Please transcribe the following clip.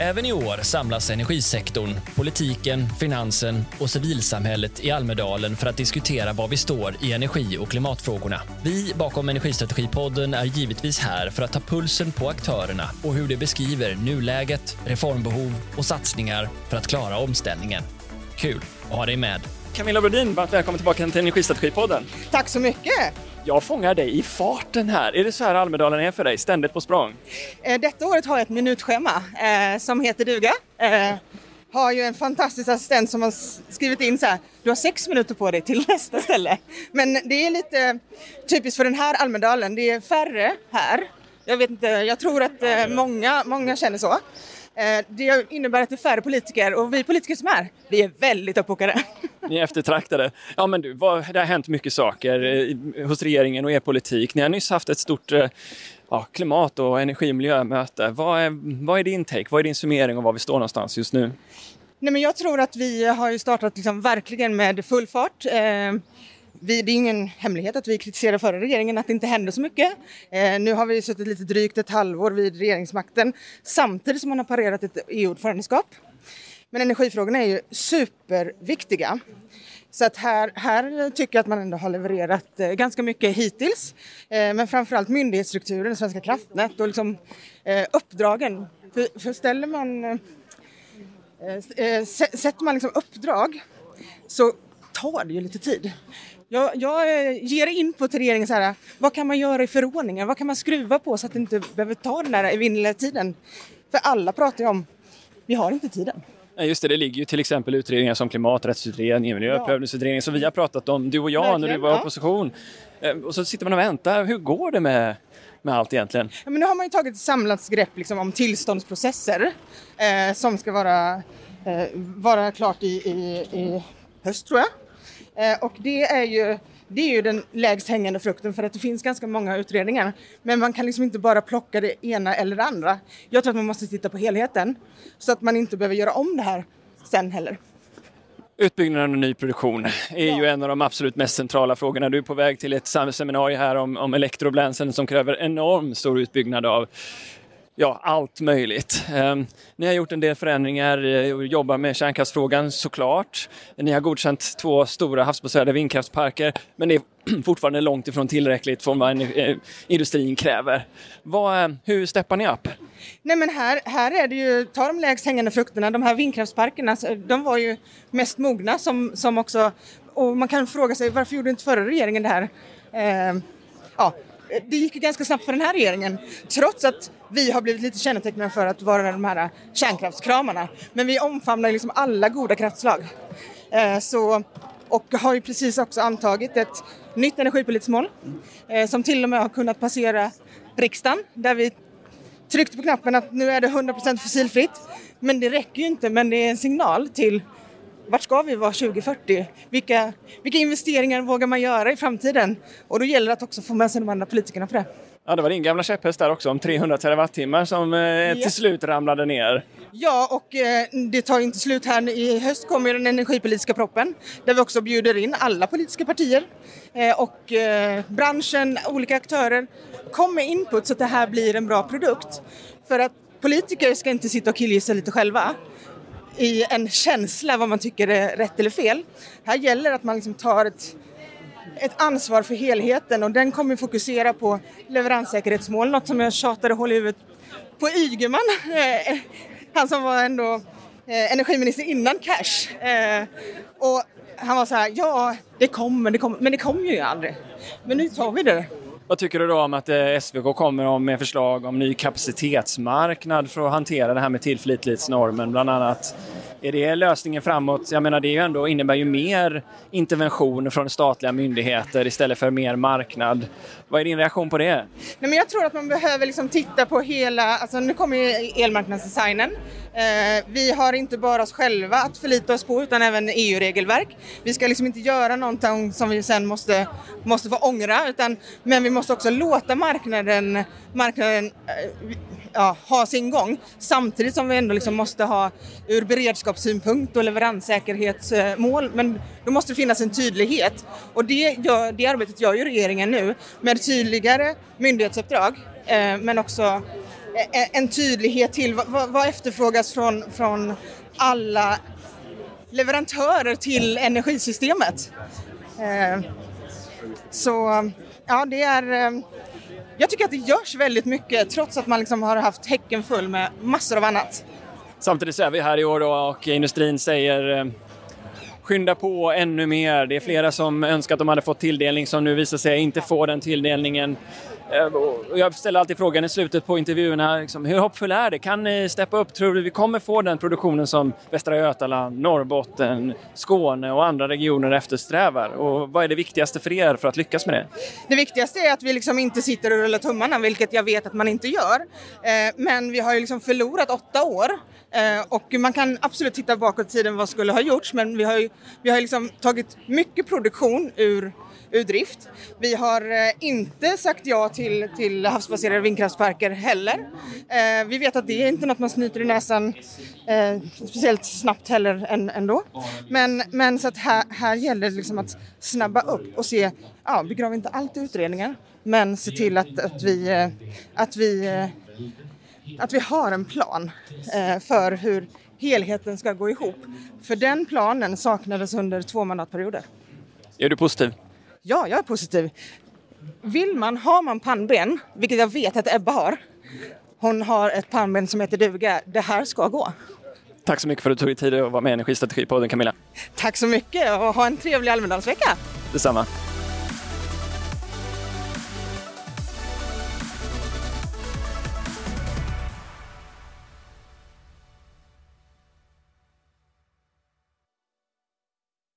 Även i år samlas energisektorn, politiken, finansen och civilsamhället i Almedalen för att diskutera var vi står i energi och klimatfrågorna. Vi bakom Energistrategipodden är givetvis här för att ta pulsen på aktörerna och hur de beskriver nuläget, reformbehov och satsningar för att klara omställningen. Kul att ha dig med! Camilla Brodin, varmt välkommen tillbaka till Energistrategipodden. Tack så mycket! Jag fångar dig i farten här. Är det så här Almedalen är för dig? Ständigt på språng? Eh, detta året har jag ett minutschema eh, som heter duga. Eh, har ju en fantastisk assistent som har skrivit in så här, du har sex minuter på dig till nästa ställe. Men det är lite typiskt för den här Almedalen, det är färre här. Jag vet inte, jag tror att eh, många, många känner så. Eh, det innebär att det är färre politiker och vi politiker som är, vi är väldigt uppbokade. Ni är eftertraktade. Ja men du, vad, det har hänt mycket saker eh, hos regeringen och er politik. Ni har nyss haft ett stort eh, ja, klimat och energi och miljömöte. Vad är, vad är din take? Vad är din summering av var vi står någonstans just nu? Nej, men jag tror att vi har ju startat liksom verkligen med full fart. Eh, vi, det är ingen hemlighet att vi kritiserar förra regeringen att det inte hände så mycket. Eh, nu har vi suttit lite drygt ett halvår vid regeringsmakten samtidigt som man har parerat ett EU-ordförandeskap. Men energifrågorna är ju superviktiga. Så att här, här tycker jag att man ändå har levererat eh, ganska mycket hittills. Eh, men framförallt myndighetsstrukturen, Svenska kraftnät och liksom, eh, uppdragen. För, för ställer man eh, eh, eh sätter man liksom uppdrag så tar det ju lite tid. Jag, jag eh, ger in på till regeringen så här, vad kan man göra i förordningen? Vad kan man skruva på så att det inte behöver ta den här evinnerliga tiden? För alla pratar ju om, vi har inte tiden. Ja, Just det, det ligger ju till exempel utredningar som klimaträttsutredningen, miljöprövningsutredningen som vi har pratat om, du och jag, när du Verkligen, var i ja. opposition. Eh, Och så sitter man och väntar. Hur går det med, med allt egentligen? Ja, men nu har man ju tagit ett samlat grepp liksom, om tillståndsprocesser eh, som ska vara, eh, vara klart i, i, i höst tror jag. Eh, och det är, ju, det är ju den lägst hängande frukten för att det finns ganska många utredningar. Men man kan liksom inte bara plocka det ena eller det andra. Jag tror att man måste titta på helheten så att man inte behöver göra om det här sen heller. Utbyggnaden av ny produktion är ju en av de absolut mest centrala frågorna. Du är på väg till ett seminarium här om, om elektrobränslen som kräver enormt stor utbyggnad av ja, allt möjligt. Ehm, ni har gjort en del förändringar eh, och jobbar med kärnkraftsfrågan såklart. Ni har godkänt två stora havsbaserade vindkraftsparker men det är fortfarande långt ifrån tillräckligt från vad eh, industrin kräver. Vad, eh, hur steppar ni upp? Nej men här, här är det ju, ta de lägst hängande frukterna, de här vindkraftsparkerna, de var ju mest mogna som, som också, och man kan fråga sig varför gjorde inte förra regeringen det här? Eh, ja, Eh, det gick ju ganska snabbt för den här regeringen, trots att vi har blivit lite kännetecknade för att vara de här kärnkraftskramarna. Men vi omfamnar ju liksom alla goda kraftslag. Eh, så, och har ju precis också antagit ett nytt energipolitiskt mål eh, som till och med har kunnat passera riksdagen där vi tryckte på knappen att nu är det 100% fossilfritt. Men det räcker ju inte, men det är en signal till vart ska vi vara 2040? Vilka, vilka investeringar vågar man göra i framtiden? Och då gäller det att också få med sig de andra politikerna på det. Ja, det var din gamla käpphäst där också om 300 terawattimmar som eh, till slut ramlade ner. Ja, och eh, det tar inte slut här. I höst kommer den energipolitiska proppen där vi också bjuder in alla politiska partier eh, och eh, branschen, olika aktörer. Kom med input så att det här blir en bra produkt. För att politiker ska inte sitta och killgissa lite själva i en känsla vad man tycker är rätt eller fel. Här gäller att man liksom tar ett ett ansvar för helheten och den kommer fokusera på leveranssäkerhetsmål, något som jag tjatade hål i huvudet på Ygeman, eh, han som var ändå eh, energiminister innan Cash. Eh, och han var så här, ja det kommer, det kommer, men det kommer ju aldrig. Men nu tar vi det. Vad tycker du då om att eh, SVK kommer med förslag om ny kapacitetsmarknad för att hantera det här med tillförlitlighetsnormen bland annat? Är det lösningen framåt? Jag menar det ju ändå, innebär ju mer intervention från statliga myndigheter istället för mer marknad. Vad är din reaktion på det? Nej, men jag tror att man behöver liksom titta på hela, alltså nu kommer ju elmarknadsdesignen. Eh, vi har inte bara oss själva att förlita oss på utan även EU-regelverk. Vi ska liksom inte göra någonting som vi sen måste, måste få ångra utan, men vi måste också låta marknaden, marknaden eh, ja, ha sin gång samtidigt som vi ändå liksom måste ha ur beredskapssynpunkt och leveranssäkerhetsmål men då måste det finnas en tydlighet och det, gör, det arbetet gör ju regeringen nu med tydligare myndighetsuppdrag eh, men också eh, en tydlighet till vad, vad efterfrågas från, från alla leverantörer till energisystemet. Eh, så ja, det är... Eh, jag tycker att det görs väldigt mycket trots att man liksom har haft häcken full med massor av annat. Samtidigt så är vi här i år och industrin säger eh, skynda på ännu mer. Det är flera som önskar att de hade fått tilldelning som nu visar sig inte få den tilldelningen. Ehm, jag ställer alltid frågan i slutet på intervjuerna, liksom, hur hoppfull är det? Kan ni steppa upp? Tror du vi kommer få den produktionen som Västra Götaland, Norrbotten, Skåne och andra regioner eftersträvar? Och vad är det viktigaste för er för att lyckas med det? Det viktigaste är att vi liksom inte sitter och rullar tummarna, vilket jag vet att man inte gör. Ehm, men vi har ju liksom förlorat åtta år Eh, och man kan absolut titta bakåt i tiden vad skulle ha gjorts, men vi har ju vi har liksom tagit mycket produktion ur ur drift. Vi har eh, inte sagt ja till, till havsbaserade vindkraftsparker heller. Eh, vi vet att det är inte något man snyter i näsan speciellt snabbt heller ändå. Men, men så att här, här gäller det liksom att snabba upp och se, ja, begrav inte allt i utredningar, men se till att, att vi, att vi att vi har en plan för hur helheten ska gå ihop. För den planen saknades under två mandatperioder. Är du positiv? Ja, jag är positiv. Vill man, har man pannben, vilket jag vet att Ebba har. Hon har ett pannben som heter duga. Det här ska gå. Tack så mycket för att du tog dig tid att vara med i Energistrategipodden Camilla. Tack så mycket och ha en trevlig Almedalsvecka. Detsamma.